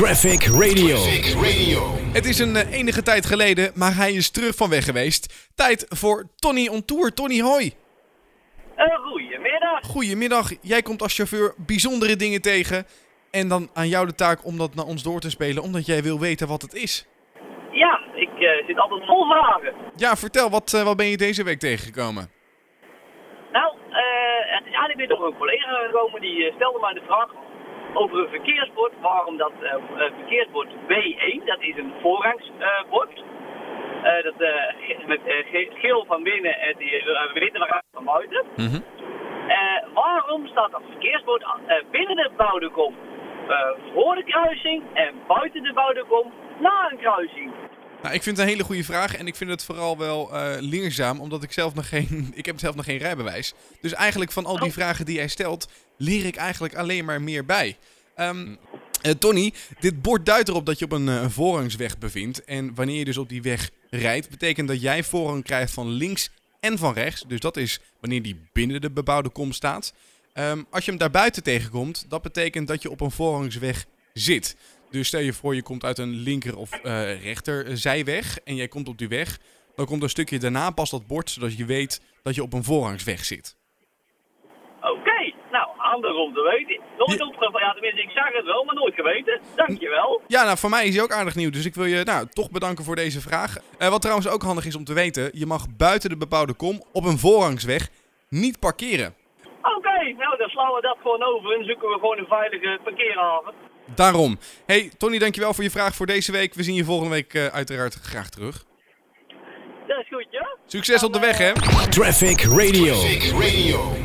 Traffic Radio. Het is een eh, enige tijd geleden, maar hij is terug van weg geweest. Tijd voor Tony on Tour. Tony, hoi. Uh, goedemiddag. Goedemiddag. Jij komt als chauffeur bijzondere dingen tegen. En dan aan jou de taak om dat naar ons door te spelen, omdat jij wil weten wat het is. Ja, ik uh, zit altijd vol vragen. Ja, vertel, wat, uh, wat ben je deze week tegengekomen? Nou, uh, het is eigenlijk weer door een collega gekomen die stelde mij de vraag over een verkeersbord. Waarom dat verkeersbord B1, dat is een voorrangsbord. dat met geel van binnen en die witte van buiten. Mm -hmm. waarom staat dat verkeersbord binnen de bouwde kom voor de kruising en buiten de bouwde kom na een kruising? Nou, ik vind het een hele goede vraag en ik vind het vooral wel uh, leerzaam, omdat ik zelf nog geen, ik heb zelf nog geen rijbewijs. Dus eigenlijk van al die vragen die jij stelt, leer ik eigenlijk alleen maar meer bij. Um, uh, Tony, dit bord duidt erop dat je op een, uh, voorrangsweg bevindt. En wanneer je dus op die weg rijdt, betekent dat jij voorrang krijgt van links en van rechts. Dus dat is wanneer die binnen de bebouwde kom staat. Um, als je hem daarbuiten tegenkomt, dat betekent dat je op een voorrangsweg zit. Dus stel je voor, je komt uit een linker of uh, rechter zijweg en jij komt op die weg. Dan komt een stukje daarna pas dat bord, zodat je weet dat je op een voorrangsweg zit. Oké, okay. nou, handig om te weten. Nooit ja. opgevallen, ja tenminste ik zag het wel, maar nooit geweten. Dankjewel. Ja, nou voor mij is hij ook aardig nieuw, dus ik wil je nou, toch bedanken voor deze vraag. Uh, wat trouwens ook handig is om te weten, je mag buiten de bebouwde kom op een voorrangsweg niet parkeren. Oké, okay, nou dan slaan we dat gewoon over en zoeken we gewoon een veilige parkeerhaven. Daarom. Hey, Tony, dankjewel voor je vraag voor deze week. We zien je volgende week uh, uiteraard graag terug. Dat is goed, ja? Succes op de weg, hè? Traffic Radio. Traffic Radio.